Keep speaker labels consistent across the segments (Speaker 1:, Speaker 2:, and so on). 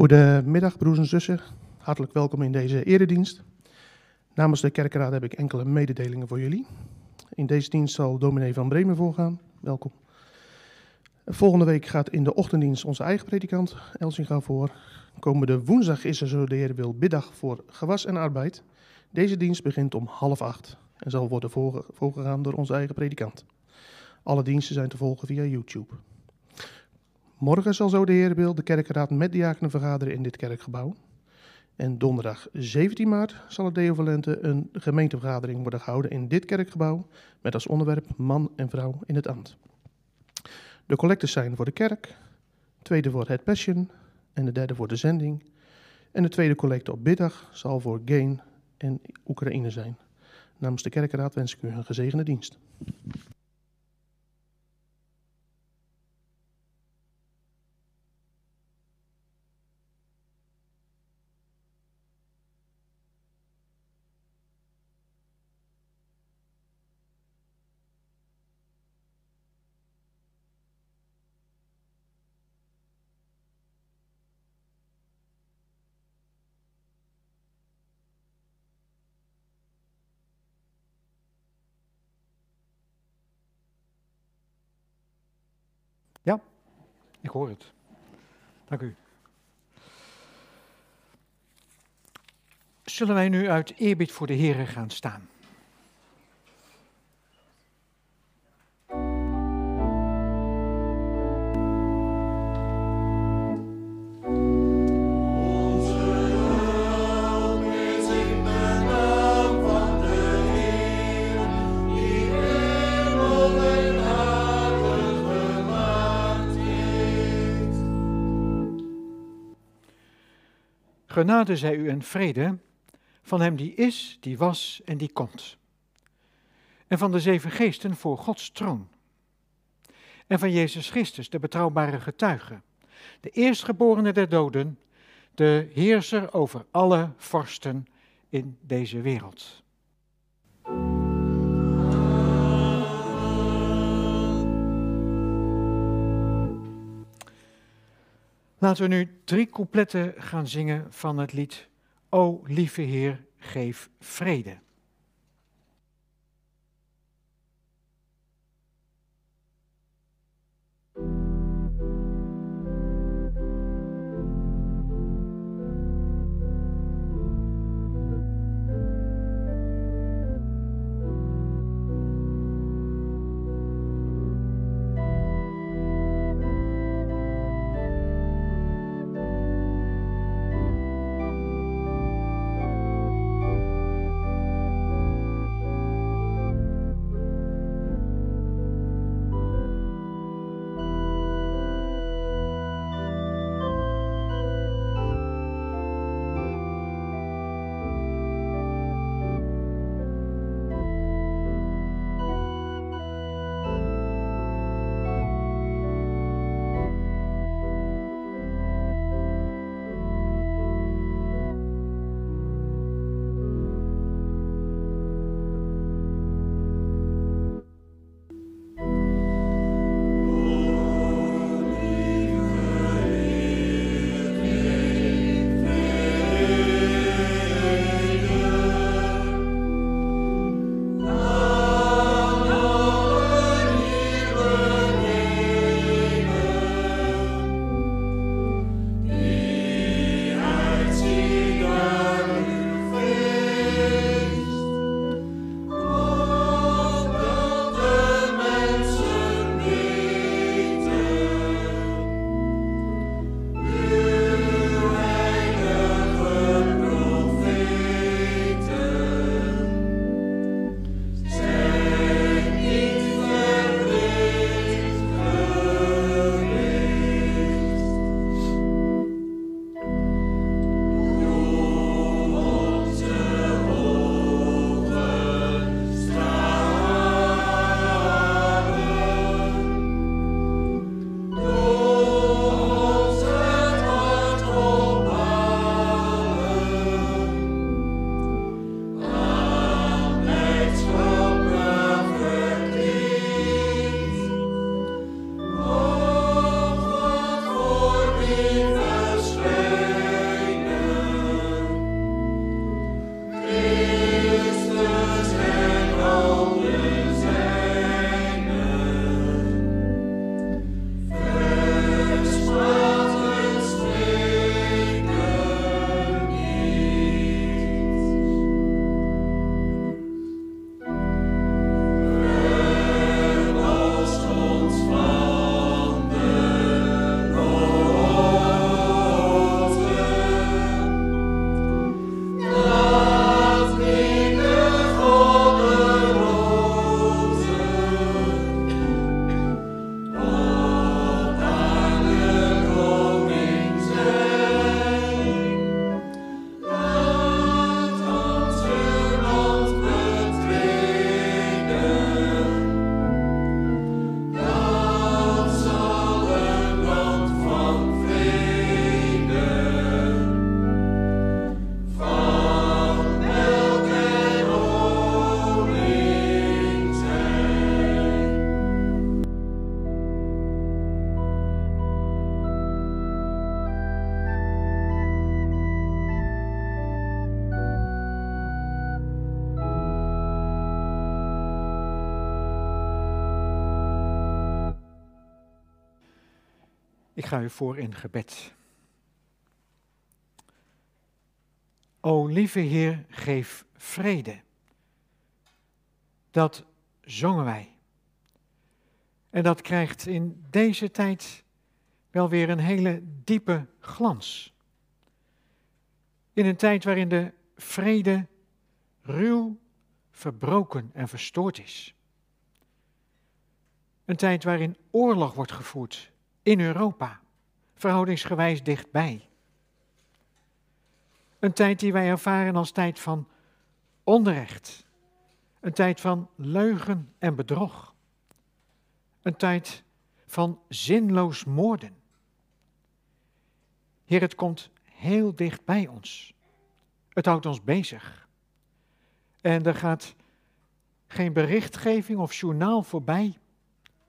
Speaker 1: Goedemiddag, broers en zussen. Hartelijk welkom in deze eredienst. Namens de kerkraad heb ik enkele mededelingen voor jullie. In deze dienst zal dominee van Bremen voorgaan. Welkom. Volgende week gaat in de ochtenddienst onze eigen predikant Elsinga voor. Komende woensdag is er, zo de Heer wil, biddag voor gewas en arbeid. Deze dienst begint om half acht en zal worden voorgegaan door onze eigen predikant. Alle diensten zijn te volgen via YouTube. Morgen zal zo de wil de kerkraad met diakenen vergaderen in dit kerkgebouw. En donderdag 17 maart zal het Deo Valente een gemeentevergadering worden gehouden in dit kerkgebouw met als onderwerp man en vrouw in het ambt. De collectes zijn voor de kerk, tweede voor het Passion en de derde voor de zending. En de tweede collecte op biddag zal voor Gain en Oekraïne zijn. Namens de kerkraad wens ik u een gezegende dienst.
Speaker 2: Ja, ik hoor het. Dank u. Zullen wij nu uit eerbied voor de Heer gaan staan? Genade zij u en vrede van hem die is, die was en die komt. En van de zeven geesten voor Gods troon. En van Jezus Christus, de betrouwbare getuige, de eerstgeborene der doden, de heerser over alle vorsten in deze wereld. Laten we nu drie coupletten gaan zingen van het lied O lieve Heer, geef vrede. Ga u voor in gebed. O lieve Heer, geef vrede. Dat zongen wij. En dat krijgt in deze tijd wel weer een hele diepe glans. In een tijd waarin de vrede ruw, verbroken en verstoord is. Een tijd waarin oorlog wordt gevoerd in Europa, verhoudingsgewijs dichtbij. Een tijd die wij ervaren als tijd van onrecht. Een tijd van leugen en bedrog. Een tijd van zinloos moorden. Heer, het komt heel dicht bij ons. Het houdt ons bezig. En er gaat geen berichtgeving of journaal voorbij,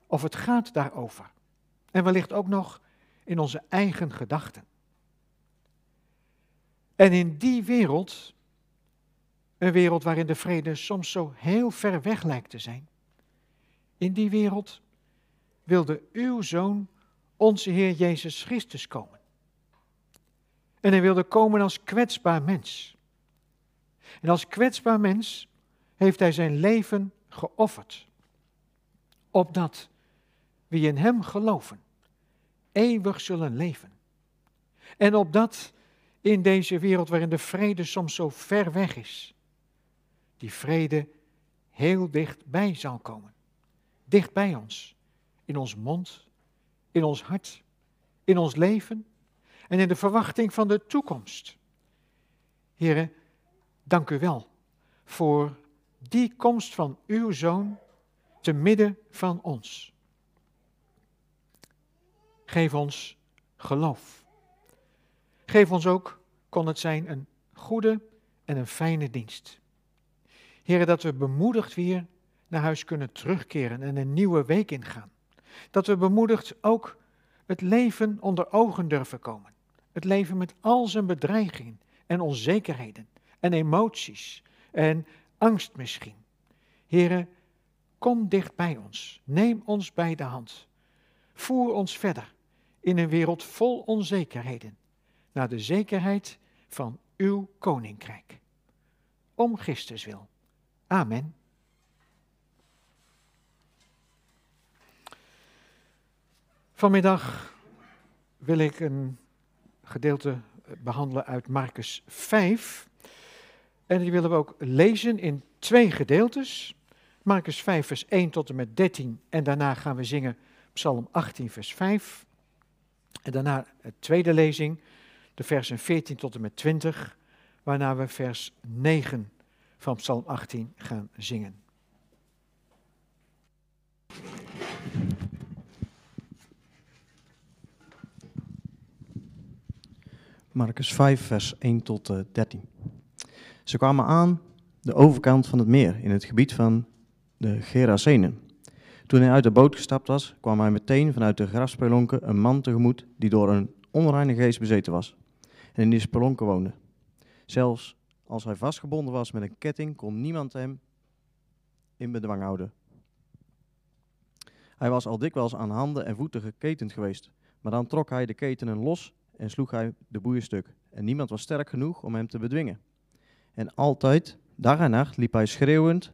Speaker 2: of het gaat daarover. En wellicht ook nog in onze eigen gedachten. En in die wereld, een wereld waarin de vrede soms zo heel ver weg lijkt te zijn, in die wereld wilde uw zoon, onze Heer Jezus Christus, komen. En hij wilde komen als kwetsbaar mens. En als kwetsbaar mens heeft hij zijn leven geofferd. Opdat wie in hem geloven, eeuwig zullen leven. En opdat in deze wereld waarin de vrede soms zo ver weg is, die vrede heel dichtbij zal komen. Dicht bij ons, in ons mond, in ons hart, in ons leven en in de verwachting van de toekomst. Heren, dank u wel voor die komst van uw zoon te midden van ons. Geef ons geloof. Geef ons ook, kon het zijn, een goede en een fijne dienst. Heren, dat we bemoedigd weer naar huis kunnen terugkeren en een nieuwe week ingaan. Dat we bemoedigd ook het leven onder ogen durven komen. Het leven met al zijn bedreigingen en onzekerheden en emoties en angst misschien. Heren, kom dicht bij ons. Neem ons bij de hand. Voer ons verder in een wereld vol onzekerheden naar de zekerheid van uw koninkrijk. Om Christus wil. Amen. Vanmiddag wil ik een gedeelte behandelen uit Marcus 5. En die willen we ook lezen in twee gedeeltes. Marcus 5, vers 1 tot en met 13. En daarna gaan we zingen Psalm 18, vers 5. En daarna de tweede lezing, de versen 14 tot en met 20. Waarna we vers 9 van Psalm 18 gaan zingen.
Speaker 3: Marcus 5, vers 1 tot 13. Eh, Ze kwamen aan de overkant van het meer, in het gebied van de Gerasenen. Toen hij uit de boot gestapt was, kwam hij meteen vanuit de grafspelonken een man tegemoet die door een onreine geest bezeten was en in die spelonken woonde. Zelfs als hij vastgebonden was met een ketting, kon niemand hem in bedwang houden. Hij was al dikwijls aan handen en voeten geketend geweest, maar dan trok hij de ketenen los en sloeg hij de boeien stuk. En niemand was sterk genoeg om hem te bedwingen. En altijd, dag en nacht, liep hij schreeuwend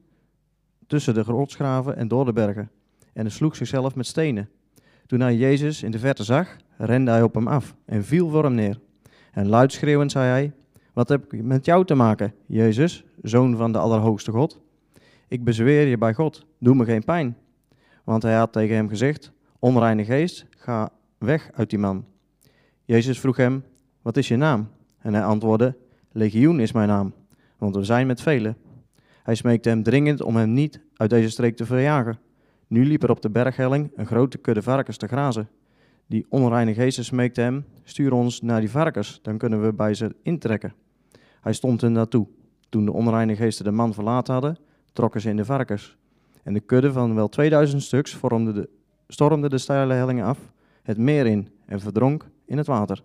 Speaker 3: tussen de rotsgraven en door de bergen. En sloeg zichzelf met stenen. Toen hij Jezus in de verte zag, rende hij op hem af en viel voor hem neer. En luid schreeuwend zei hij, wat heb ik met jou te maken, Jezus, zoon van de Allerhoogste God? Ik bezweer je bij God, doe me geen pijn. Want hij had tegen hem gezegd, onreine geest, ga weg uit die man. Jezus vroeg hem, wat is je naam? En hij antwoordde, Legioen is mijn naam, want we zijn met velen. Hij smeekte hem dringend om hem niet uit deze streek te verjagen. Nu liep er op de berghelling een grote kudde varkens te grazen. Die onreine geesten smeekte hem, stuur ons naar die varkens, dan kunnen we bij ze intrekken. Hij stond hen naartoe. Toen de onreine geesten de man verlaten hadden, trokken ze in de varkens. En de kudde van wel 2000 stuks vormde de, stormde de steile hellingen af, het meer in en verdronk in het water.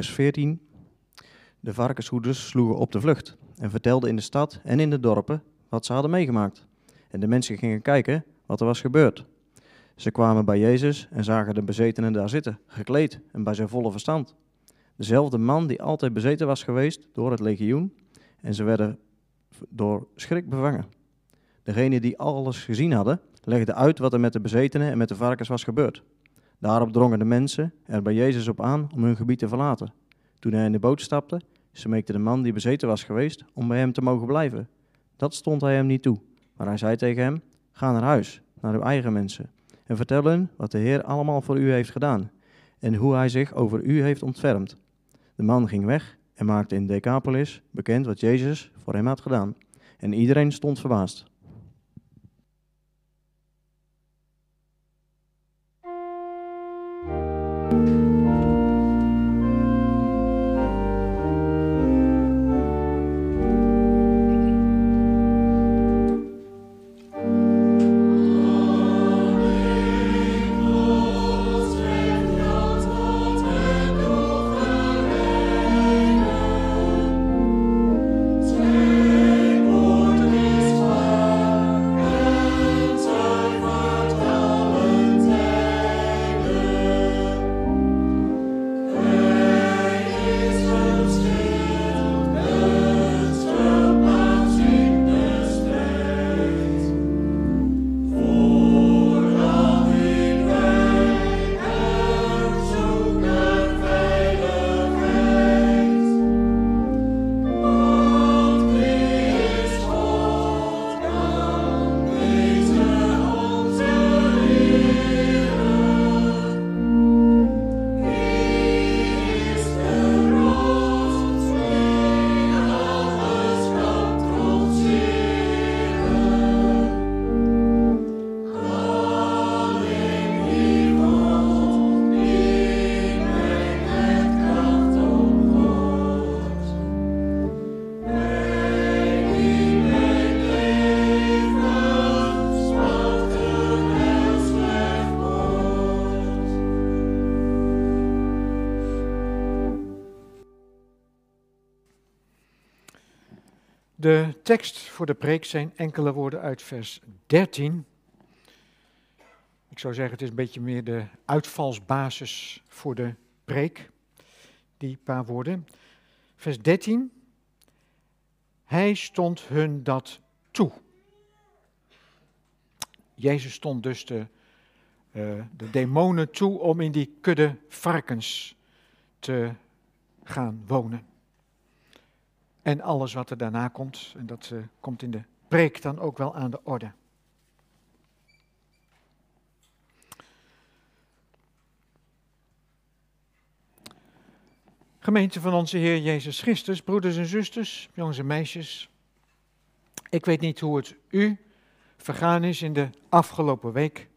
Speaker 3: Vers 14. De varkenshoeders sloegen op de vlucht en vertelden in de stad en in de dorpen wat ze hadden meegemaakt. En de mensen gingen kijken wat er was gebeurd. Ze kwamen bij Jezus en zagen de bezetenen daar zitten, gekleed en bij zijn volle verstand. Dezelfde man die altijd bezeten was geweest door het legioen en ze werden door schrik bevangen. Degene die alles gezien hadden, legde uit wat er met de bezetenen en met de varkens was gebeurd. Daarop drongen de mensen er bij Jezus op aan om hun gebied te verlaten. Toen hij in de boot stapte, smeekte de man die bezeten was geweest om bij hem te mogen blijven. Dat stond hij hem niet toe, maar hij zei tegen hem: Ga naar huis, naar uw eigen mensen, en vertel hun wat de Heer allemaal voor u heeft gedaan en hoe hij zich over u heeft ontfermd. De man ging weg en maakte in Decapolis bekend wat Jezus voor hem had gedaan. En iedereen stond verbaasd.
Speaker 2: Tekst voor de preek zijn enkele woorden uit vers 13. Ik zou zeggen, het is een beetje meer de uitvalsbasis voor de preek, die paar woorden. Vers 13. Hij stond hun dat toe. Jezus stond dus de, uh, de demonen toe om in die kudde varkens te gaan wonen. En alles wat er daarna komt, en dat uh, komt in de preek dan ook wel aan de orde. Gemeente van onze Heer Jezus Christus, broeders en zusters, jongens en meisjes. Ik weet niet hoe het u vergaan is in de afgelopen week.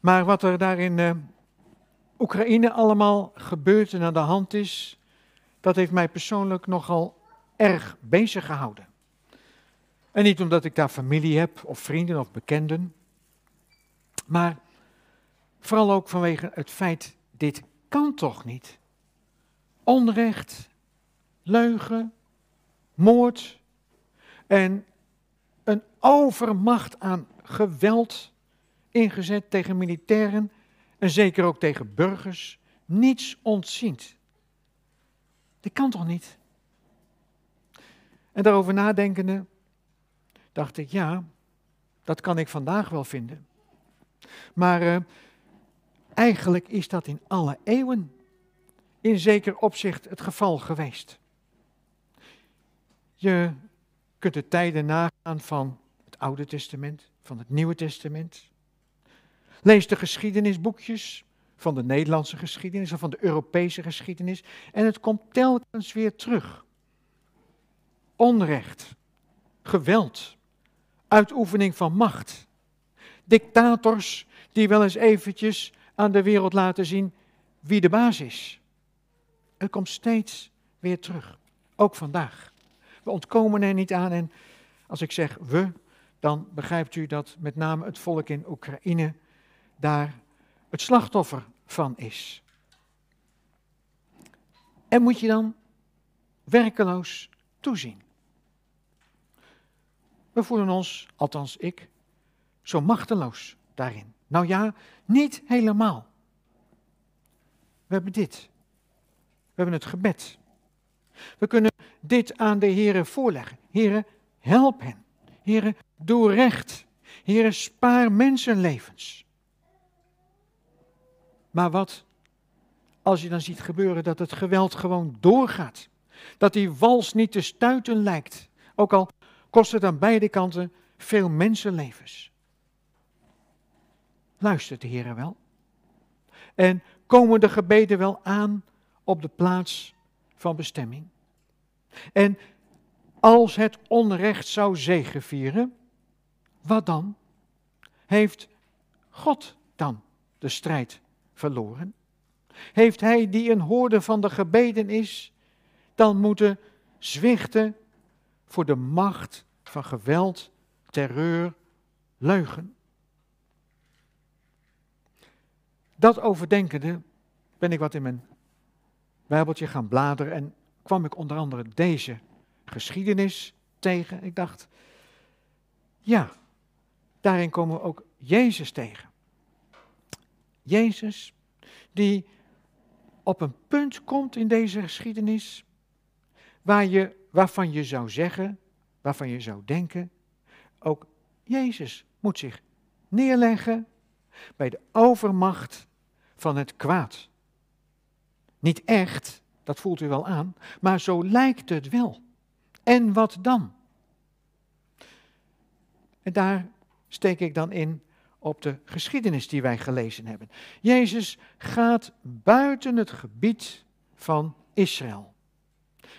Speaker 2: Maar wat er daar in uh, Oekraïne allemaal gebeurt en aan de hand is, dat heeft mij persoonlijk nogal erg bezig gehouden. En niet omdat ik daar familie heb, of vrienden of bekenden, maar vooral ook vanwege het feit, dit kan toch niet? Onrecht, leugen, moord en een overmacht aan geweld ingezet tegen militairen en zeker ook tegen burgers, niets ontziend. Dit kan toch niet? En daarover nadenkende dacht ik, ja, dat kan ik vandaag wel vinden. Maar uh, eigenlijk is dat in alle eeuwen in zeker opzicht het geval geweest. Je kunt de tijden nagaan van het Oude Testament, van het Nieuwe Testament. Lees de geschiedenisboekjes van de Nederlandse geschiedenis of van de Europese geschiedenis en het komt telkens weer terug onrecht, geweld, uitoefening van macht. Dictators die wel eens eventjes aan de wereld laten zien wie de baas is. Het komt steeds weer terug, ook vandaag. We ontkomen er niet aan en als ik zeg we, dan begrijpt u dat met name het volk in Oekraïne daar het slachtoffer van is. En moet je dan werkeloos toezien? We voelen ons, althans ik, zo machteloos daarin. Nou ja, niet helemaal. We hebben dit. We hebben het gebed. We kunnen dit aan de Here voorleggen. Here, help hen. Here, doe recht. Here, spaar mensenlevens. Maar wat als je dan ziet gebeuren dat het geweld gewoon doorgaat? Dat die wals niet te stuiten lijkt. Ook al kost het aan beide kanten veel mensenlevens. Luistert de Heer wel? En komen de gebeden wel aan op de plaats van bestemming? En als het onrecht zou zegevieren, wat dan? Heeft God dan de strijd verloren? Heeft hij die een hoorde van de gebeden is, dan moeten zwichten voor de macht van geweld, terreur, leugen? Dat overdenkende ben ik wat in mijn Bijbeltje gaan bladeren en kwam ik onder andere deze geschiedenis tegen. Ik dacht, ja, daarin komen we ook Jezus tegen. Jezus, die op een punt komt in deze geschiedenis, waar je, waarvan je zou zeggen, waarvan je zou denken, ook Jezus moet zich neerleggen bij de overmacht van het kwaad. Niet echt, dat voelt u wel aan, maar zo lijkt het wel. En wat dan? En daar steek ik dan in op de geschiedenis die wij gelezen hebben. Jezus gaat buiten het gebied van Israël.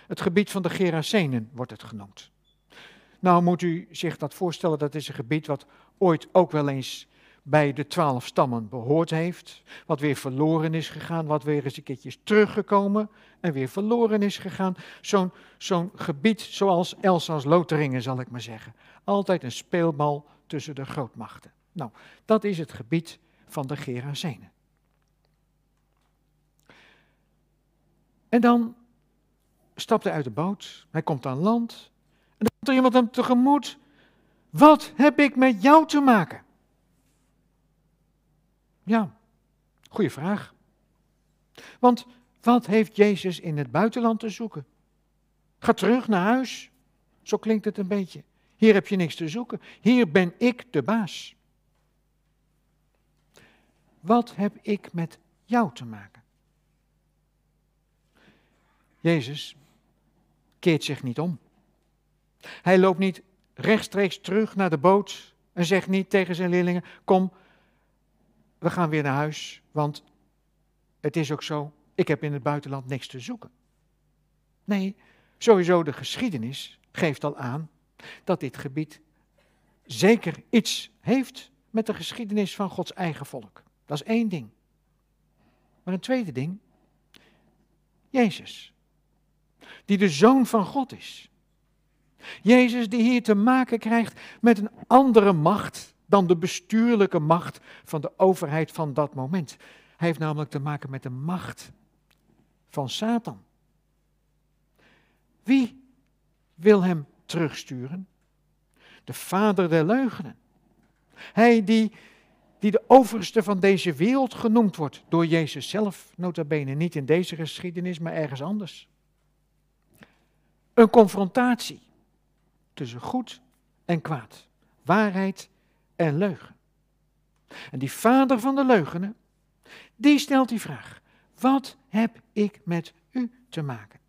Speaker 2: Het gebied van de Gerasenen wordt het genoemd. Nou moet u zich dat voorstellen, dat is een gebied wat ooit ook wel eens bij de twaalf stammen behoord heeft, wat weer verloren is gegaan, wat weer eens een keertje is teruggekomen en weer verloren is gegaan. Zo'n zo'n gebied zoals Elsa's Loteringen, zal ik maar zeggen. Altijd een speelbal tussen de grootmachten. Nou, dat is het gebied van de Gerazenen. En dan stapt hij uit de boot, hij komt aan land en dan komt er iemand hem tegemoet. Wat heb ik met jou te maken? Ja, goede vraag. Want wat heeft Jezus in het buitenland te zoeken? Ga terug naar huis. Zo klinkt het een beetje. Hier heb je niks te zoeken. Hier ben ik de baas. Wat heb ik met jou te maken? Jezus keert zich niet om. Hij loopt niet rechtstreeks terug naar de boot en zegt niet tegen zijn leerlingen: Kom, we gaan weer naar huis, want het is ook zo, ik heb in het buitenland niks te zoeken. Nee, sowieso de geschiedenis geeft al aan dat dit gebied zeker iets heeft met de geschiedenis van Gods eigen volk. Dat is één ding. Maar een tweede ding, Jezus, die de zoon van God is. Jezus die hier te maken krijgt met een andere macht dan de bestuurlijke macht van de overheid van dat moment. Hij heeft namelijk te maken met de macht van Satan. Wie wil hem terugsturen? De vader der leugenen. Hij die, die de overste van deze wereld genoemd wordt door Jezus zelf, nota bene, niet in deze geschiedenis, maar ergens anders. Een confrontatie tussen goed en kwaad, waarheid en leugen. En die vader van de leugenen, die stelt die vraag: Wat heb ik met u te maken?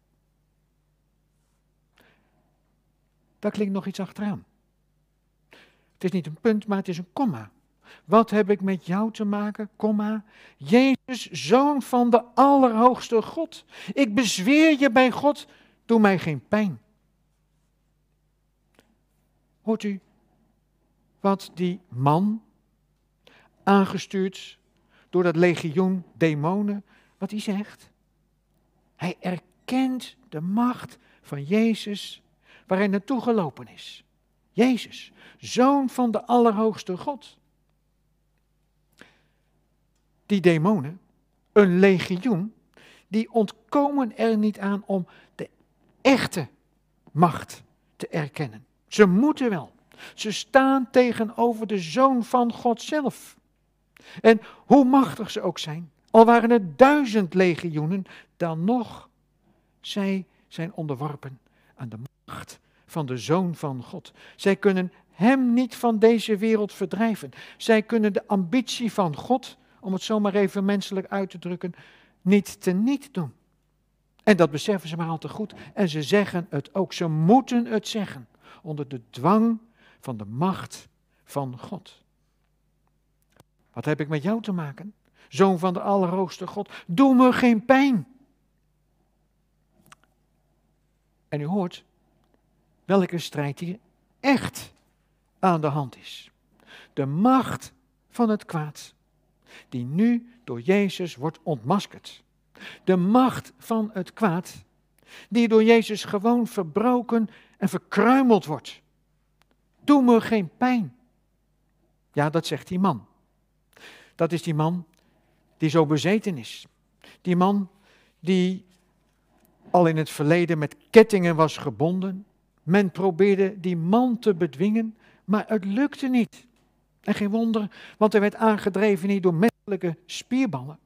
Speaker 2: Daar klinkt nog iets achteraan. Het is niet een punt, maar het is een komma. Wat heb ik met jou te maken? Jezus, zoon van de Allerhoogste God. Ik bezweer je bij God, doe mij geen pijn. Hoort u wat die man, aangestuurd door dat legioen demonen, wat hij zegt? Hij erkent de macht van Jezus waar hij naartoe gelopen is. Jezus, zoon van de Allerhoogste God. Die demonen, een legioen, die ontkomen er niet aan om de echte macht te erkennen. Ze moeten wel. Ze staan tegenover de Zoon van God zelf. En hoe machtig ze ook zijn, al waren het duizend legioenen, dan nog, zij zijn onderworpen aan de macht van de Zoon van God. Zij kunnen Hem niet van deze wereld verdrijven. Zij kunnen de ambitie van God, om het zomaar even menselijk uit te drukken, niet teniet doen. En dat beseffen ze maar al te goed. En ze zeggen het ook. Ze moeten het zeggen. Onder de dwang van de macht van God. Wat heb ik met jou te maken? Zoon van de Allerhoogste God. Doe me geen pijn. En u hoort welke strijd hier echt aan de hand is. De macht van het kwaad, die nu door Jezus wordt ontmaskerd. De macht van het kwaad, die door Jezus gewoon verbroken en verkruimeld wordt. Doe me geen pijn. Ja, dat zegt die man. Dat is die man die zo bezeten is. Die man die al in het verleden met kettingen was gebonden. Men probeerde die man te bedwingen, maar het lukte niet. En geen wonder, want hij werd aangedreven niet door menselijke spierballen,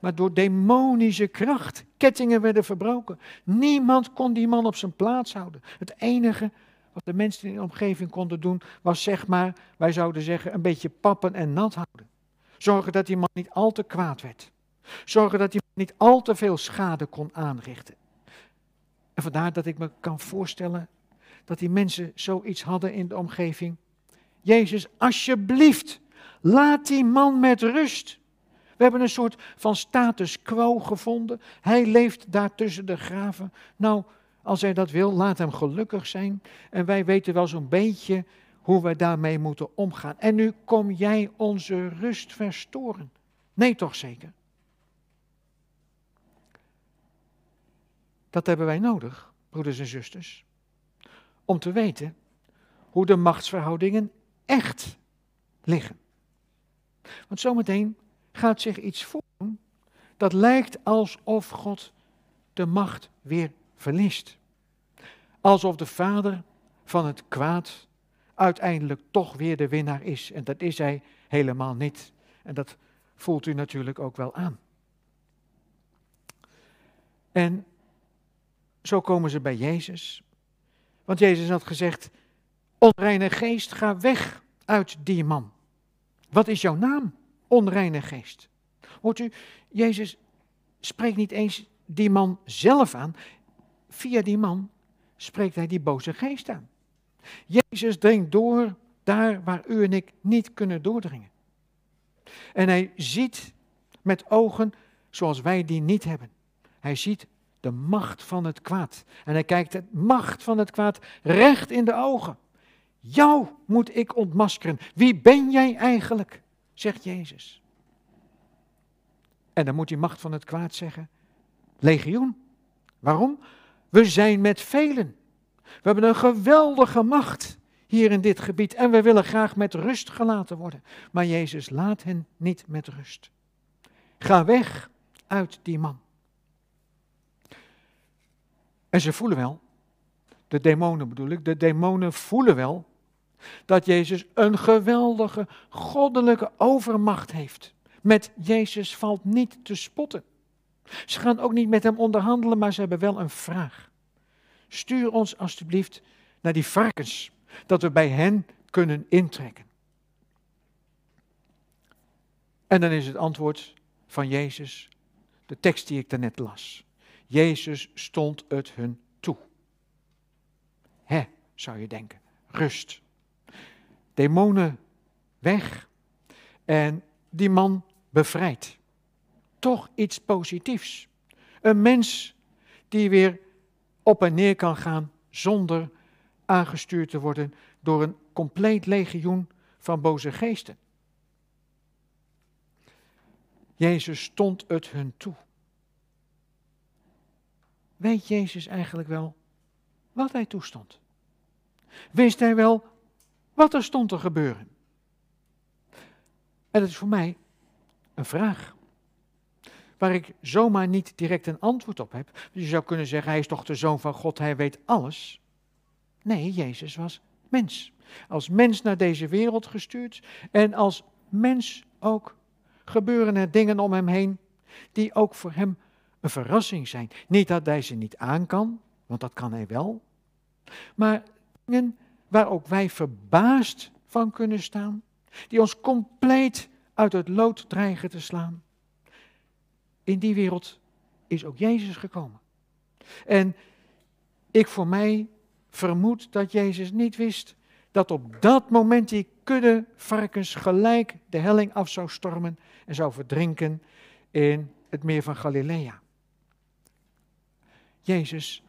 Speaker 2: maar door demonische kracht. Kettingen werden verbroken. Niemand kon die man op zijn plaats houden. Het enige wat de mensen in de omgeving konden doen, was zeg maar, wij zouden zeggen, een beetje pappen en nat houden. Zorgen dat die man niet al te kwaad werd. Zorgen dat hij niet al te veel schade kon aanrichten. En vandaar dat ik me kan voorstellen dat die mensen zoiets hadden in de omgeving. Jezus, alsjeblieft, laat die man met rust. We hebben een soort van status quo gevonden. Hij leeft daar tussen de graven. Nou, als hij dat wil, laat hem gelukkig zijn. En wij weten wel zo'n beetje hoe we daarmee moeten omgaan. En nu kom jij onze rust verstoren. Nee, toch zeker? Dat hebben wij nodig, broeders en zusters, om te weten hoe de machtsverhoudingen echt liggen. Want zometeen gaat zich iets voordoen dat lijkt alsof God de macht weer verliest. Alsof de vader van het kwaad uiteindelijk toch weer de winnaar is. En dat is hij helemaal niet. En dat voelt u natuurlijk ook wel aan. En zo komen ze bij Jezus. Want Jezus had gezegd: Onreine geest, ga weg uit die man. Wat is jouw naam? Onreine geest. Hoort u, Jezus spreekt niet eens die man zelf aan. Via die man spreekt hij die boze geest aan. Jezus dringt door daar waar u en ik niet kunnen doordringen. En hij ziet met ogen zoals wij die niet hebben. Hij ziet de macht van het kwaad. En hij kijkt de macht van het kwaad recht in de ogen. Jou moet ik ontmaskeren. Wie ben jij eigenlijk? Zegt Jezus. En dan moet die macht van het kwaad zeggen: Legioen. Waarom? We zijn met velen. We hebben een geweldige macht hier in dit gebied en we willen graag met rust gelaten worden. Maar Jezus laat hen niet met rust. Ga weg uit die man. En ze voelen wel, de demonen bedoel ik, de demonen voelen wel dat Jezus een geweldige goddelijke overmacht heeft. Met Jezus valt niet te spotten. Ze gaan ook niet met hem onderhandelen, maar ze hebben wel een vraag. Stuur ons alstublieft naar die varkens, dat we bij hen kunnen intrekken. En dan is het antwoord van Jezus, de tekst die ik daarnet las. Jezus stond het hun toe. Hè, zou je denken, rust. Demonen weg en die man bevrijd. Toch iets positiefs. Een mens die weer op en neer kan gaan zonder aangestuurd te worden door een compleet legioen van boze geesten. Jezus stond het hun toe. Weet Jezus eigenlijk wel wat hij toestond? Wist hij wel wat er stond te gebeuren? En dat is voor mij een vraag. waar ik zomaar niet direct een antwoord op heb. Je zou kunnen zeggen, hij is toch de zoon van God, hij weet alles. Nee, Jezus was mens. Als mens naar deze wereld gestuurd en als mens ook gebeuren er dingen om hem heen die ook voor hem een verrassing zijn. Niet dat hij ze niet aan kan, want dat kan hij wel. Maar dingen waar ook wij verbaasd van kunnen staan, die ons compleet uit het lood dreigen te slaan. In die wereld is ook Jezus gekomen. En ik voor mij vermoed dat Jezus niet wist dat op dat moment die kudde varkens gelijk de helling af zou stormen en zou verdrinken in het meer van Galilea. Jezus,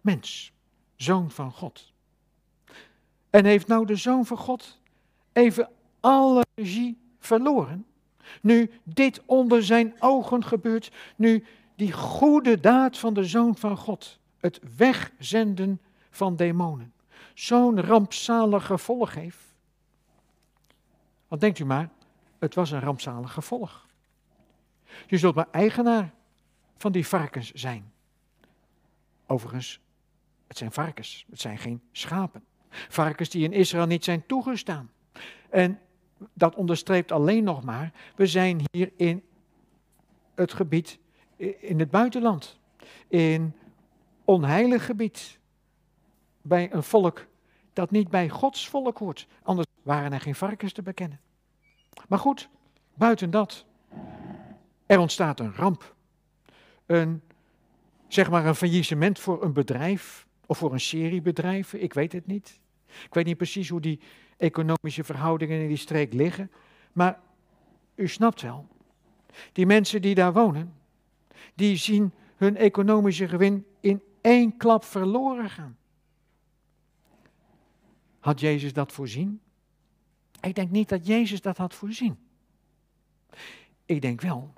Speaker 2: mens, zoon van God. En heeft nou de zoon van God even alle regie verloren? Nu dit onder zijn ogen gebeurt, nu die goede daad van de zoon van God, het wegzenden van demonen, zo'n rampzalig gevolg heeft. Want denkt u maar, het was een rampzalig gevolg. Je zult maar eigenaar van die varkens zijn. Overigens, het zijn varkens, het zijn geen schapen. Varkens die in Israël niet zijn toegestaan. En dat onderstreept alleen nog maar, we zijn hier in het gebied, in het buitenland. In onheilig gebied. Bij een volk dat niet bij Gods volk hoort. Anders waren er geen varkens te bekennen. Maar goed, buiten dat. Er ontstaat een ramp. Een, zeg maar een faillissement voor een bedrijf of voor een serie bedrijven, ik weet het niet. Ik weet niet precies hoe die economische verhoudingen in die streek liggen, maar u snapt wel. Die mensen die daar wonen, die zien hun economische gewin in één klap verloren gaan. Had Jezus dat voorzien? Ik denk niet dat Jezus dat had voorzien. Ik denk wel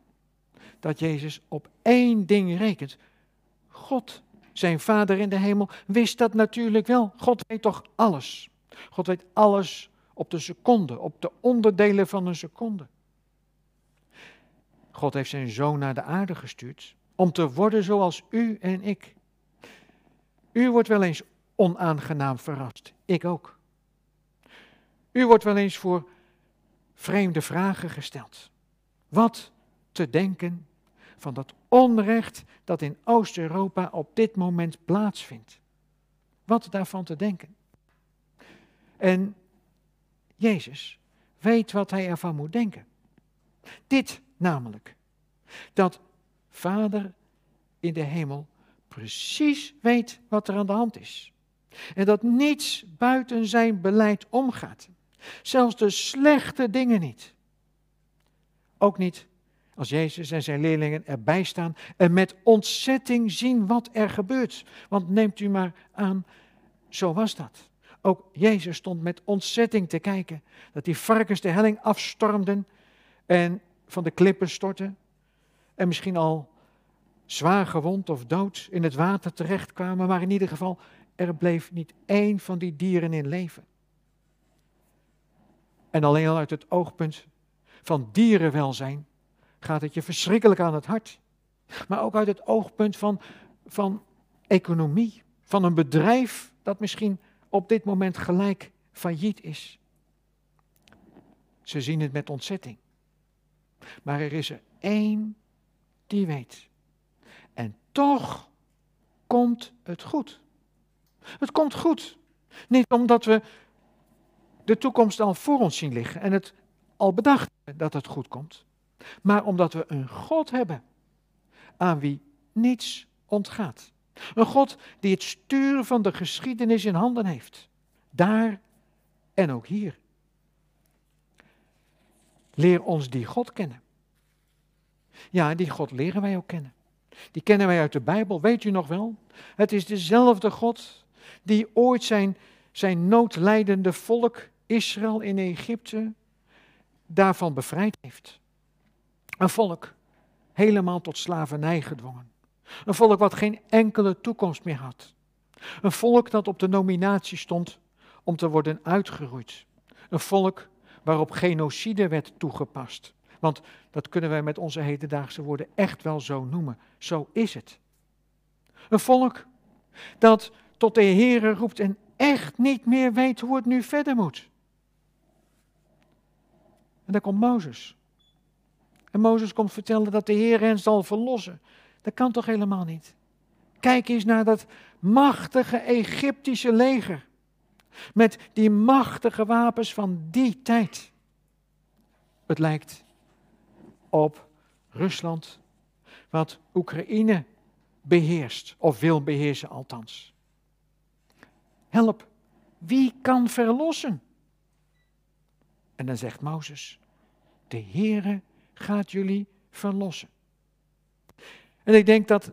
Speaker 2: dat Jezus op één ding rekent. God, zijn Vader in de hemel, wist dat natuurlijk wel. God weet toch alles. God weet alles op de seconde, op de onderdelen van een seconde. God heeft zijn zoon naar de aarde gestuurd om te worden zoals u en ik. U wordt wel eens onaangenaam verrast, ik ook. U wordt wel eens voor vreemde vragen gesteld. Wat te denken van dat onrecht dat in Oost-Europa op dit moment plaatsvindt. Wat daarvan te denken. En Jezus weet wat hij ervan moet denken. Dit namelijk, dat Vader in de hemel precies weet wat er aan de hand is. En dat niets buiten zijn beleid omgaat. Zelfs de slechte dingen niet. Ook niet als Jezus en zijn leerlingen erbij staan en met ontzetting zien wat er gebeurt. Want neemt u maar aan, zo was dat. Ook Jezus stond met ontzetting te kijken dat die varkens de helling afstormden en van de klippen stortten. En misschien al zwaar gewond of dood in het water terechtkwamen, maar in ieder geval, er bleef niet één van die dieren in leven. En alleen al uit het oogpunt van dierenwelzijn gaat het je verschrikkelijk aan het hart. Maar ook uit het oogpunt van, van economie, van een bedrijf dat misschien op dit moment gelijk failliet is. Ze zien het met ontzetting. Maar er is er één die weet. En toch komt het goed. Het komt goed. Niet omdat we de toekomst al voor ons zien liggen en het al bedacht dat het goed komt, maar omdat we een God hebben aan wie niets ontgaat. Een God die het sturen van de geschiedenis in handen heeft. Daar en ook hier. Leer ons die God kennen. Ja, die God leren wij ook kennen. Die kennen wij uit de Bijbel, weet u nog wel? Het is dezelfde God die ooit zijn, zijn noodlijdende volk Israël in Egypte daarvan bevrijd heeft. Een volk helemaal tot slavernij gedwongen. Een volk wat geen enkele toekomst meer had. Een volk dat op de nominatie stond om te worden uitgeroeid. Een volk waarop genocide werd toegepast. Want dat kunnen wij met onze hedendaagse woorden echt wel zo noemen. Zo is het. Een volk dat tot de Heere roept en echt niet meer weet hoe het nu verder moet. En dan komt Mozes. En Mozes komt vertellen dat de Heer hen zal verlossen. Dat kan toch helemaal niet? Kijk eens naar dat machtige Egyptische leger. Met die machtige wapens van die tijd. Het lijkt op Rusland, wat Oekraïne beheerst, of wil beheersen althans. Help, wie kan verlossen? En dan zegt Mozes, de Heere gaat jullie verlossen. En ik denk dat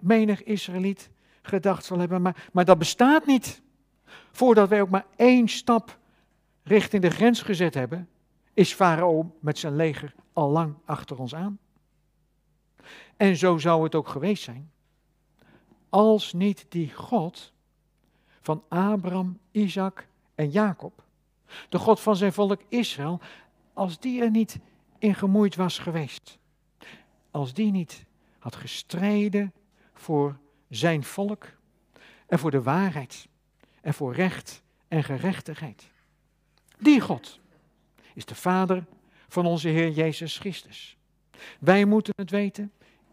Speaker 2: menig Israëliet gedacht zal hebben, maar, maar dat bestaat niet. Voordat wij ook maar één stap richting de grens gezet hebben, is Farao met zijn leger al lang achter ons aan. En zo zou het ook geweest zijn, als niet die God van Abraham, Isaac en Jacob, de God van zijn volk Israël, als die er niet in gemoeid was geweest, als die niet had gestreden voor zijn volk en voor de waarheid en voor recht en gerechtigheid. Die God is de Vader van onze Heer Jezus Christus. Wij moeten het weten,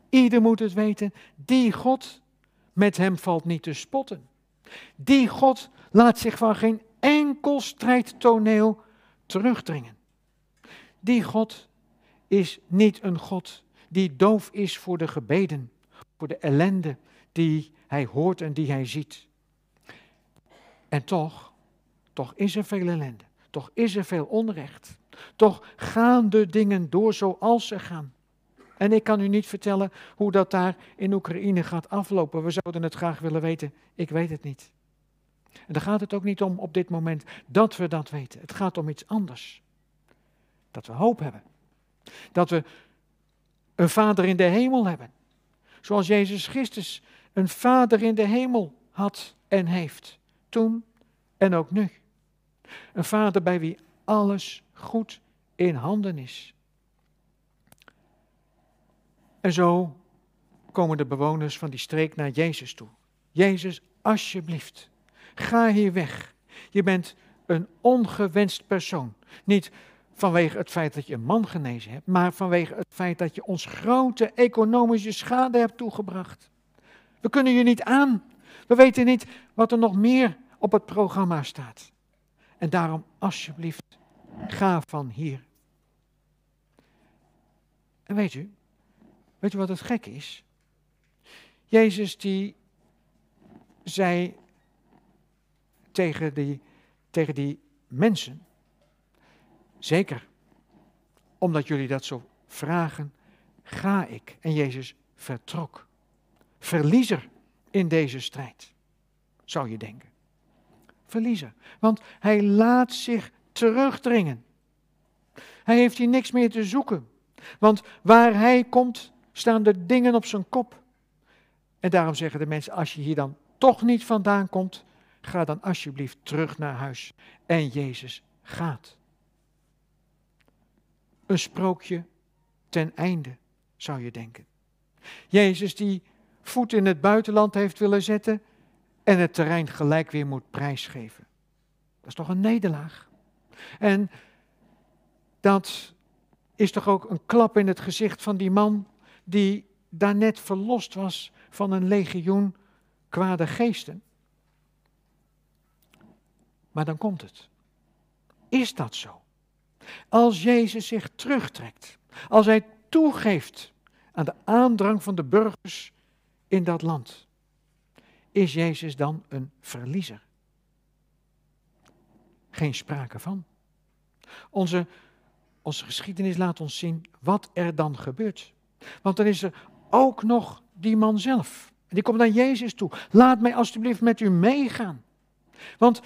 Speaker 2: ieder moet het weten, die God, met hem valt niet te spotten. Die God laat zich van geen enkel strijdtoneel terugdringen. Die God is niet een God die doof is voor de gebeden, voor de ellende die hij hoort en die hij ziet. En toch, toch is er veel ellende, toch is er veel onrecht, toch gaan de dingen door zoals ze gaan. En ik kan u niet vertellen hoe dat daar in Oekraïne gaat aflopen. We zouden het graag willen weten. Ik weet het niet. En daar gaat het ook niet om op dit moment dat we dat weten. Het gaat om iets anders. Dat we hoop hebben. Dat we een vader in de hemel hebben. Zoals Jezus Christus een vader in de hemel had en heeft. Toen en ook nu. Een vader bij wie alles goed in handen is. En zo komen de bewoners van die streek naar Jezus toe. Jezus, alsjeblieft, ga hier weg. Je bent een ongewenst persoon. Niet vanwege het feit dat je een man genezen hebt, maar vanwege het feit dat je ons grote economische schade hebt toegebracht. We kunnen je niet aan. We weten niet wat er nog meer op het programma staat. En daarom, alsjeblieft, ga van hier. En weet u, weet u wat het gek is? Jezus die zei tegen die, tegen die mensen, Zeker, omdat jullie dat zo vragen, ga ik. En Jezus vertrok. Verliezer in deze strijd, zou je denken. Verliezer, want hij laat zich terugdringen. Hij heeft hier niks meer te zoeken, want waar hij komt, staan de dingen op zijn kop. En daarom zeggen de mensen, als je hier dan toch niet vandaan komt, ga dan alsjeblieft terug naar huis. En Jezus gaat een sprookje ten einde, zou je denken. Jezus die voet in het buitenland heeft willen zetten en het terrein gelijk weer moet prijsgeven. Dat is toch een nederlaag. En dat is toch ook een klap in het gezicht van die man die daarnet verlost was van een legioen kwade geesten. Maar dan komt het. Is dat zo? Als Jezus zich terugtrekt, als hij toegeeft aan de aandrang van de burgers in dat land, is Jezus dan een verliezer? Geen sprake van. Onze, onze geschiedenis laat ons zien wat er dan gebeurt. Want dan is er ook nog die man zelf. Die komt naar Jezus toe. Laat mij alstublieft met u meegaan. Want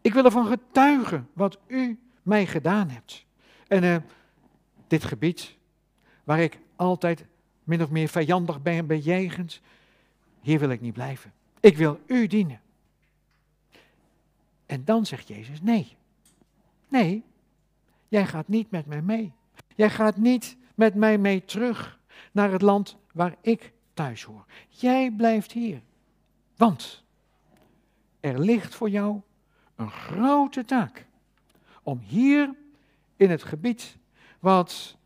Speaker 2: ik wil ervan getuigen wat u mij gedaan hebt. En uh, dit gebied, waar ik altijd min of meer vijandig ben bejegend, hier wil ik niet blijven. Ik wil u dienen. En dan zegt Jezus, nee, nee, jij gaat niet met mij mee. Jij gaat niet met mij mee terug naar het land waar ik thuis hoor. Jij blijft hier. Want er ligt voor jou een grote taak om hier in het gebied wat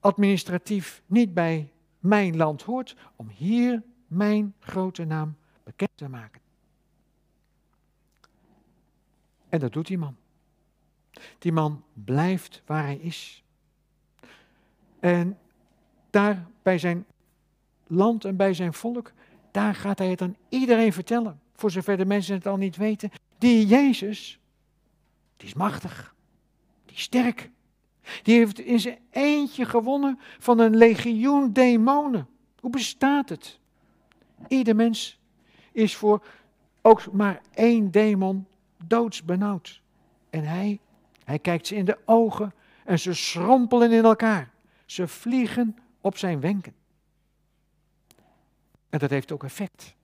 Speaker 2: administratief niet bij mijn land hoort, om hier mijn grote naam bekend te maken. En dat doet die man. Die man blijft waar hij is. En daar bij zijn land en bij zijn volk, daar gaat hij het aan iedereen vertellen. Voor zover de mensen het al niet weten. Die Jezus, die is machtig. Die is sterk. Die heeft in zijn eentje gewonnen van een legioen demonen. Hoe bestaat het? Ieder mens is voor ook maar één demon doodsbenauwd. En hij, hij kijkt ze in de ogen en ze schrompelen in elkaar. Ze vliegen op zijn wenken. En dat heeft ook effect.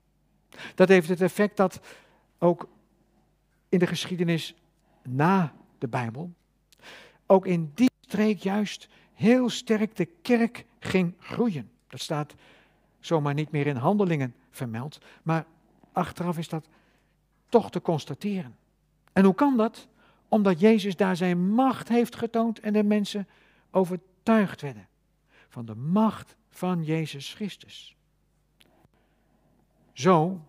Speaker 2: Dat heeft het effect dat ook in de geschiedenis na de Bijbel, ook in die streek juist heel sterk de kerk ging groeien. Dat staat zomaar niet meer in handelingen vermeld, maar achteraf is dat toch te constateren. En hoe kan dat? Omdat Jezus daar zijn macht heeft getoond en de mensen overtuigd werden van de macht van Jezus Christus. Zo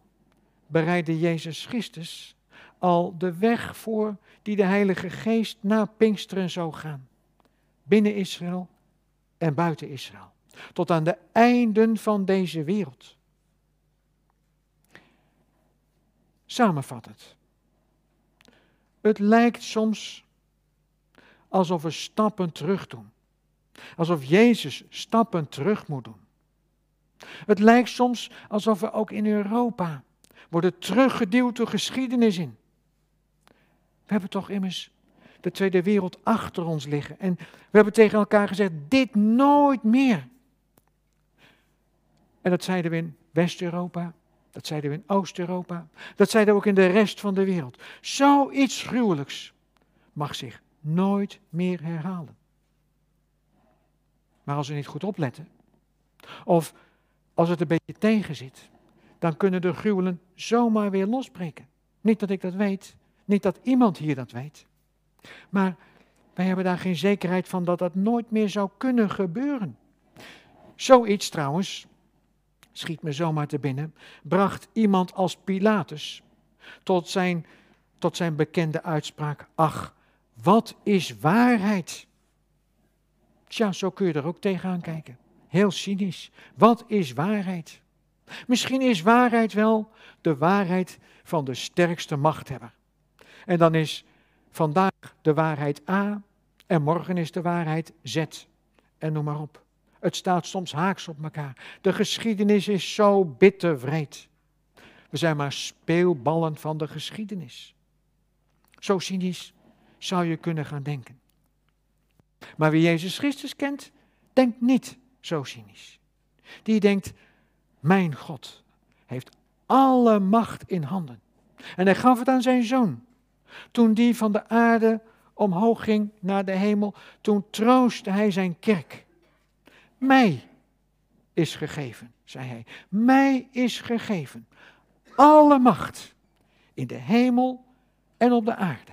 Speaker 2: bereidde Jezus Christus al de weg voor die de Heilige Geest na Pinksteren zou gaan. Binnen Israël en buiten Israël. Tot aan de einden van deze wereld. Samenvat het. Het lijkt soms alsof we stappen terug doen. Alsof Jezus stappen terug moet doen. Het lijkt soms alsof we ook in Europa worden teruggeduwd door geschiedenis in. We hebben toch immers de Tweede Wereld achter ons liggen. En we hebben tegen elkaar gezegd, dit nooit meer. En dat zeiden we in West-Europa, dat zeiden we in Oost-Europa, dat zeiden we ook in de rest van de wereld. Zoiets gruwelijks mag zich nooit meer herhalen. Maar als we niet goed opletten, of als het een beetje tegen zit, dan kunnen de gruwelen zomaar weer losbreken. Niet dat ik dat weet, niet dat iemand hier dat weet. Maar wij hebben daar geen zekerheid van dat dat nooit meer zou kunnen gebeuren. Zoiets trouwens, schiet me zomaar te binnen, bracht iemand als Pilatus tot zijn, tot zijn bekende uitspraak: Ach, wat is waarheid? Tja, zo kun je er ook tegenaan kijken. Heel cynisch. Wat is waarheid? Misschien is waarheid wel de waarheid van de sterkste machthebber. En dan is vandaag de waarheid A en morgen is de waarheid Z. En noem maar op. Het staat soms haaks op elkaar. De geschiedenis is zo bitterwreed. We zijn maar speelballen van de geschiedenis. Zo cynisch zou je kunnen gaan denken. Maar wie Jezus Christus kent, denkt niet zo cynisch. Die denkt, mijn God heeft alle macht in handen. En hij gaf het aan zijn zoon. Toen die van de aarde omhoog ging naar de hemel, toen troostte hij zijn kerk. Mij is gegeven, zei hij. Mij is gegeven alle macht in de hemel en op de aarde.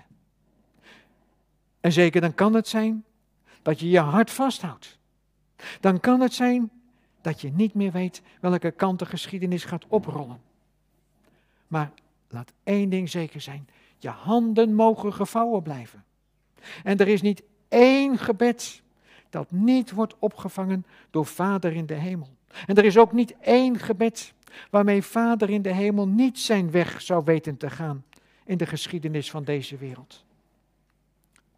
Speaker 2: En zeker dan kan het zijn dat je je hart vasthoudt. Dan kan het zijn dat je niet meer weet welke kant de geschiedenis gaat oprollen. Maar laat één ding zeker zijn: je handen mogen gevouwen blijven. En er is niet één gebed dat niet wordt opgevangen door Vader in de hemel. En er is ook niet één gebed waarmee Vader in de hemel niet zijn weg zou weten te gaan in de geschiedenis van deze wereld.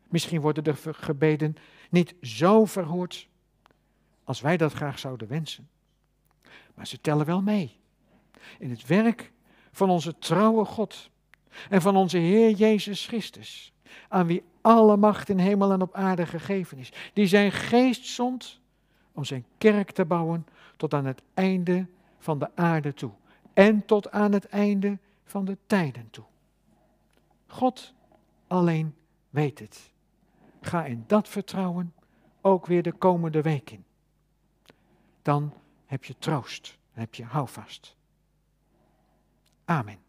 Speaker 2: Misschien worden de gebeden niet zo verhoord als wij dat graag zouden wensen. Maar ze tellen wel mee in het werk van onze trouwe God en van onze Heer Jezus Christus, aan wie alle macht in hemel en op aarde gegeven is, die zijn geest zond om zijn kerk te bouwen tot aan het einde van de aarde toe en tot aan het einde van de tijden toe. God alleen weet het. Ga in dat vertrouwen ook weer de komende week in. Dan heb je troost, heb je houvast. Amen.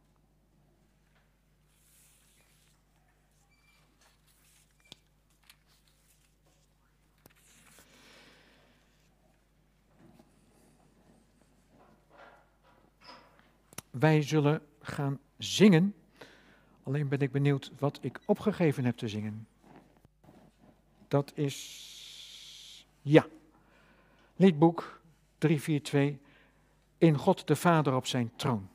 Speaker 2: Wij zullen gaan zingen. Alleen ben ik benieuwd wat ik opgegeven heb te zingen. Dat is, ja, liedboek 342, In God de Vader op zijn troon.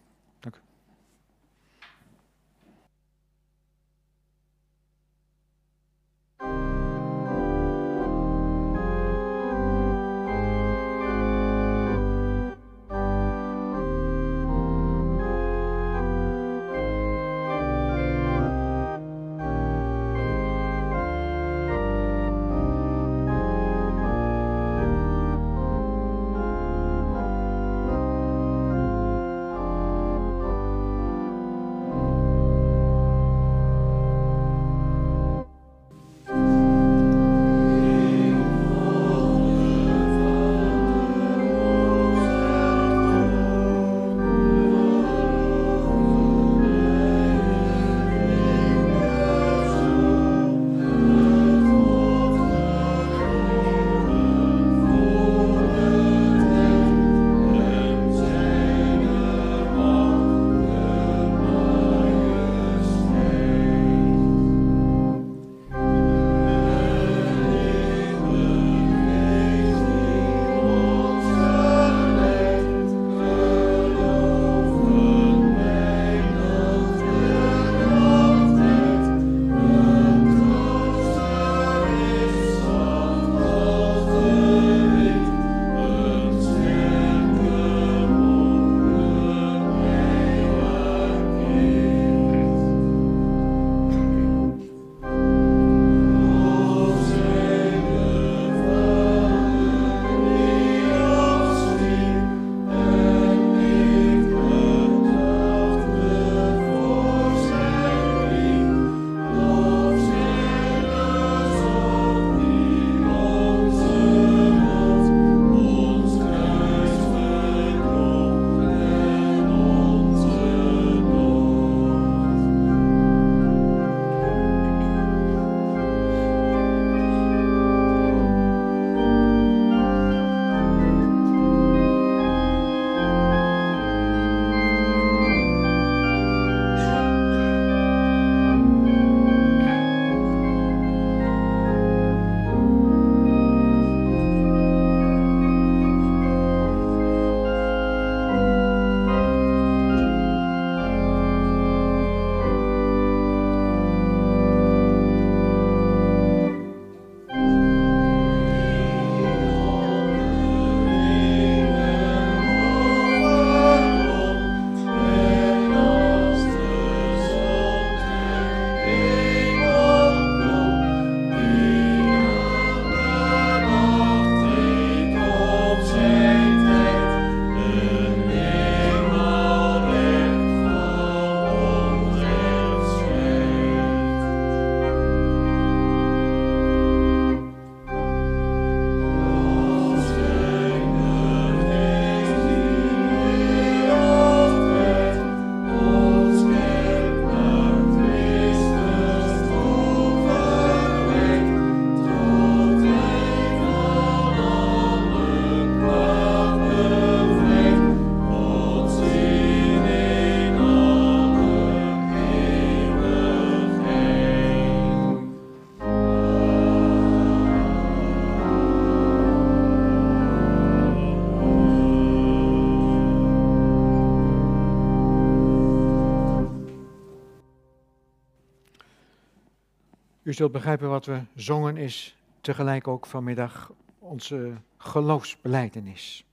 Speaker 2: U zult begrijpen wat we zongen is tegelijk ook vanmiddag onze geloofsbeleidenis.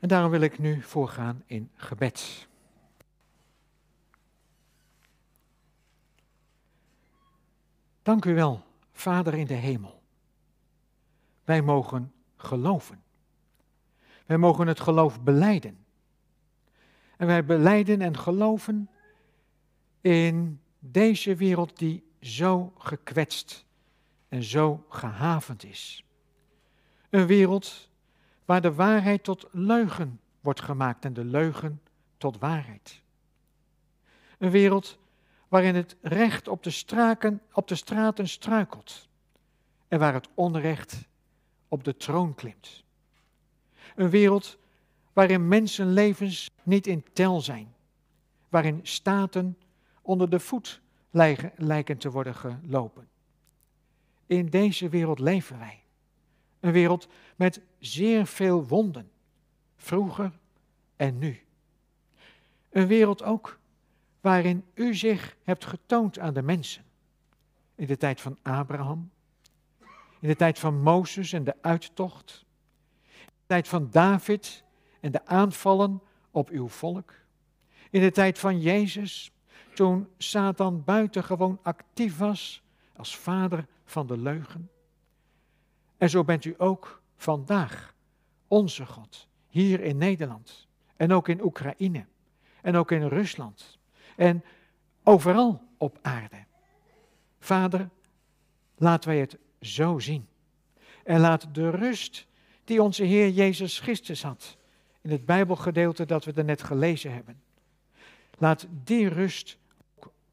Speaker 2: En daarom wil ik nu voorgaan in gebed. Dank u wel, Vader in de hemel. Wij mogen geloven. Wij mogen het geloof beleiden. En wij beleiden en geloven in deze wereld die zo gekwetst en zo gehavend is. Een wereld waar de waarheid tot leugen wordt gemaakt en de leugen tot waarheid. Een wereld waarin het recht op de, op de straten struikelt en waar het onrecht op de troon klimt. Een wereld waarin mensenlevens niet in tel zijn, waarin staten onder de voet lijken te worden gelopen. In deze wereld leven wij. Een wereld met zeer veel wonden, vroeger en nu. Een wereld ook waarin u zich hebt getoond aan de mensen. In de tijd van Abraham, in de tijd van Mozes en de uittocht, in de tijd van David en de aanvallen op uw volk, in de tijd van Jezus, toen Satan buitengewoon actief was als vader van de leugen. En zo bent u ook vandaag onze God, hier in Nederland en ook in Oekraïne en ook in Rusland en overal op aarde. Vader, laten wij het zo zien. En laat de rust die onze Heer Jezus Christus had, in het Bijbelgedeelte dat we er net gelezen hebben, laat die rust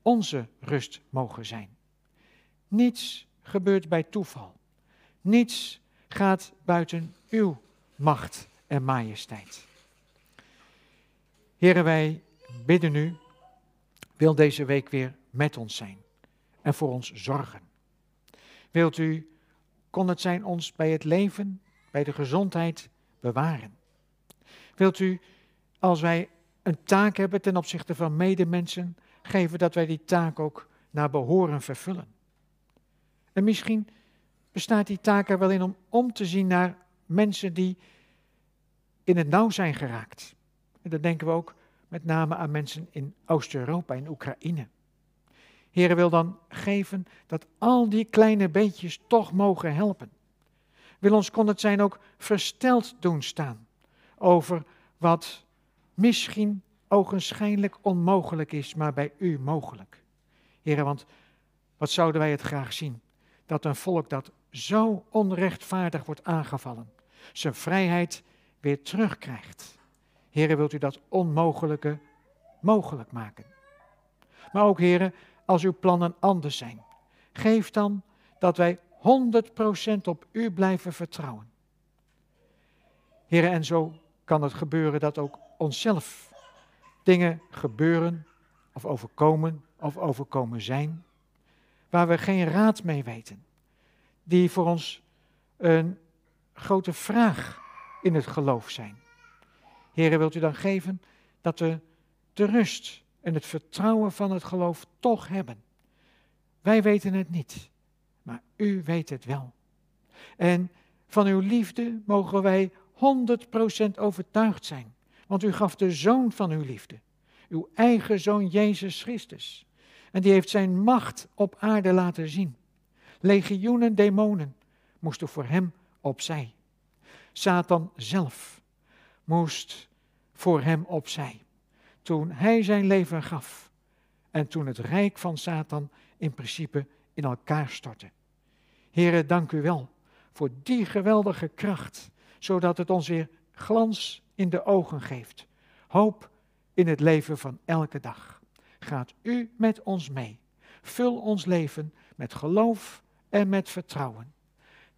Speaker 2: onze rust mogen zijn. Niets gebeurt bij toeval. Niets gaat buiten uw macht en majesteit. Heren, wij bidden u, wil deze week weer met ons zijn en voor ons zorgen. Wilt u, kon het zijn, ons bij het leven, bij de gezondheid bewaren. Wilt u, als wij een taak hebben ten opzichte van medemensen, geven dat wij die taak ook naar behoren vervullen. En misschien bestaat die taak er wel in om om te zien naar mensen die in het nauw zijn geraakt. En dan denken we ook met name aan mensen in Oost-Europa, in Oekraïne. Heren wil dan geven dat al die kleine beetjes toch mogen helpen. Wil ons kon het zijn ook versteld doen staan over wat misschien ogenschijnlijk onmogelijk is, maar bij u mogelijk. Heren, want wat zouden wij het graag zien? Dat een volk dat zo onrechtvaardig wordt aangevallen, zijn vrijheid weer terugkrijgt. Heren, wilt u dat onmogelijke mogelijk maken? Maar ook, heren, als uw plannen anders zijn, geef dan dat wij 100% op u blijven vertrouwen. Heren, en zo kan het gebeuren dat ook onszelf dingen gebeuren of overkomen of overkomen zijn, waar we geen raad mee weten, die voor ons een grote vraag in het geloof zijn. Heren, wilt u dan geven dat we de rust en het vertrouwen van het geloof toch hebben. Wij weten het niet, maar u weet het wel. En van uw liefde mogen wij 100% overtuigd zijn, want u gaf de zoon van uw liefde, uw eigen zoon Jezus Christus. En die heeft zijn macht op aarde laten zien. Legioenen demonen moesten voor hem opzij. Satan zelf moest voor hem opzij. Toen hij zijn leven gaf en toen het rijk van Satan in principe in elkaar stortte. Heren, dank u wel voor die geweldige kracht, zodat het ons weer glans in de ogen geeft. Hoop in het leven van elke dag. Gaat u met ons mee. Vul ons leven met geloof en met vertrouwen.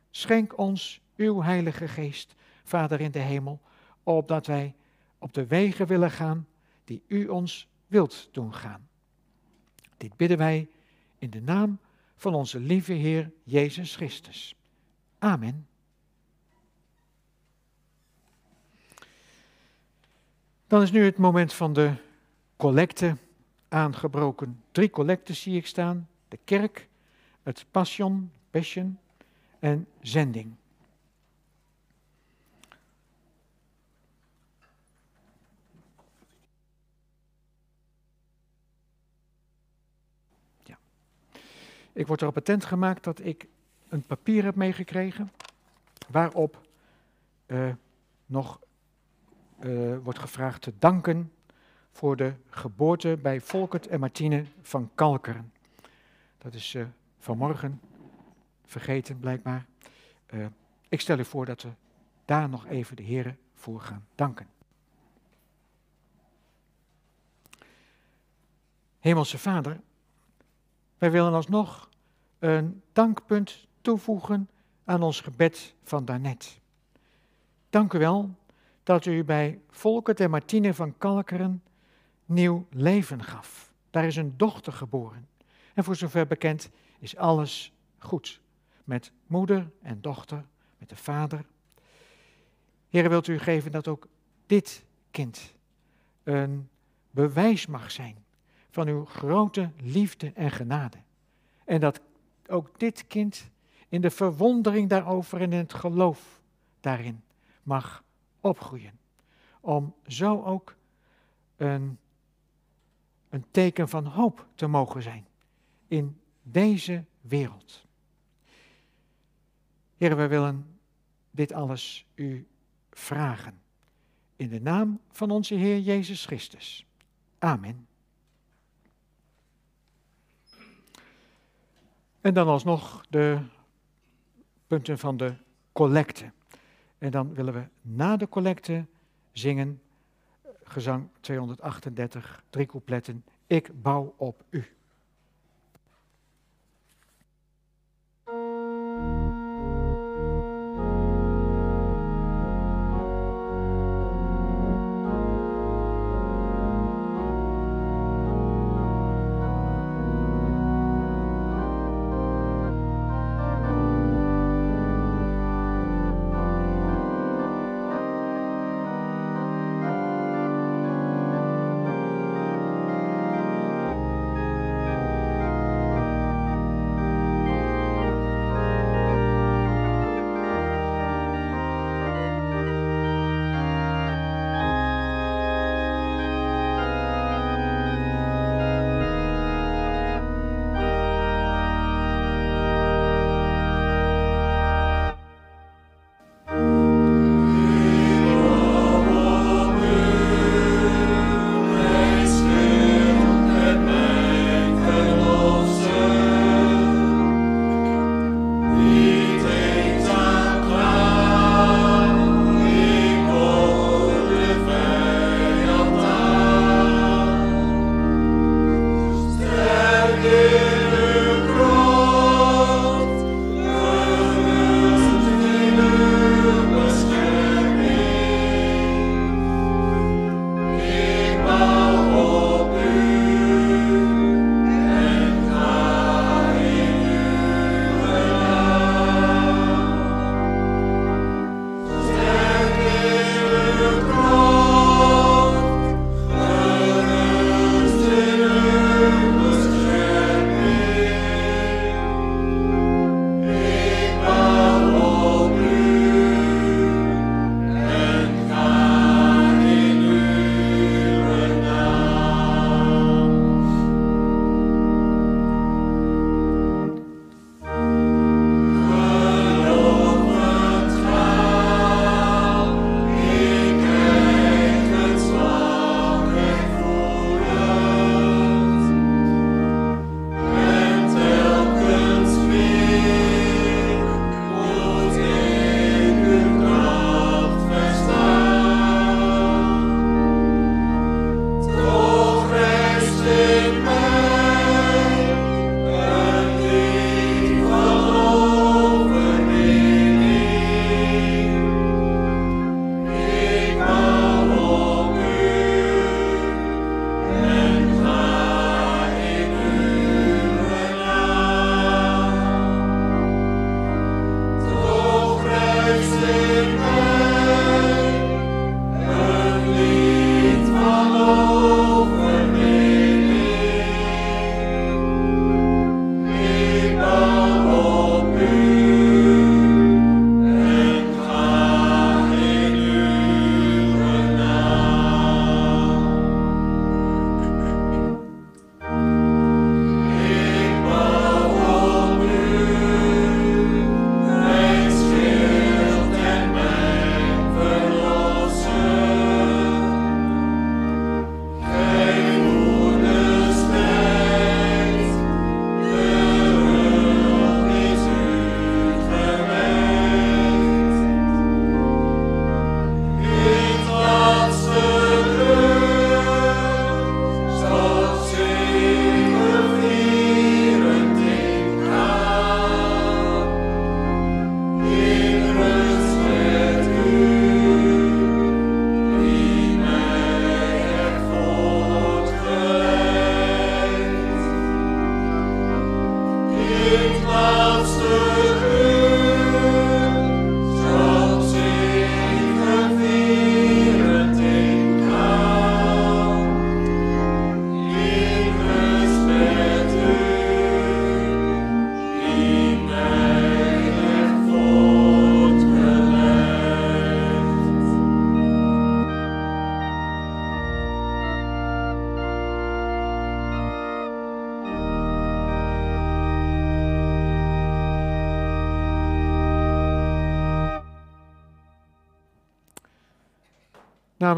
Speaker 2: Schenk ons uw Heilige Geest, Vader in de hemel, opdat wij op de wegen willen gaan die u ons wilt doen gaan. Dit bidden wij in de naam van onze lieve Heer Jezus Christus. Amen. Dan is nu het moment van de collecte aangebroken. Drie collecten zie ik staan. De kerk, het passion, passion en zending. Ik word erop attent gemaakt dat ik een papier heb meegekregen waarop uh, nog uh, wordt gevraagd te danken voor de geboorte bij Volkert en Martine van Kalkeren. Dat is uh, vanmorgen vergeten blijkbaar. Uh, ik stel u voor dat we daar nog even de Heer voor gaan danken. Hemelse Vader, wij willen alsnog een dankpunt toevoegen aan ons gebed van daarnet. Dank u wel dat u bij Volkert en Martine van Kalkeren nieuw leven gaf. Daar is een dochter geboren. En voor zover bekend is alles goed. Met moeder en dochter, met de vader. Heer, wilt u geven dat ook dit kind een bewijs mag zijn van uw grote liefde en genade. En dat ook dit kind in de verwondering daarover en in het geloof daarin mag opgroeien. Om zo ook een, een teken van hoop te mogen zijn in deze wereld. Heer, we willen dit alles u vragen. In de naam van onze Heer Jezus Christus. Amen. En dan alsnog de punten van de collecte. En dan willen we na de collecte zingen gezang 238, drie coupletten. Ik bouw op u.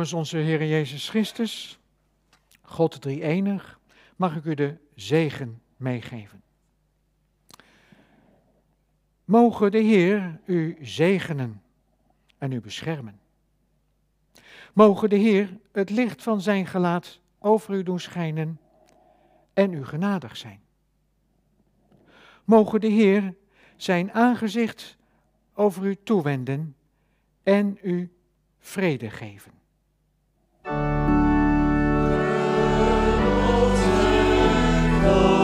Speaker 2: Namens onze Heer Jezus Christus, God drie enig, mag ik u de zegen meegeven. Mogen de Heer u zegenen en u beschermen. Mogen de Heer het licht van zijn gelaat over u doen schijnen en u genadig zijn. Mogen de Heer zijn aangezicht over u toewenden en u vrede geven. Oh.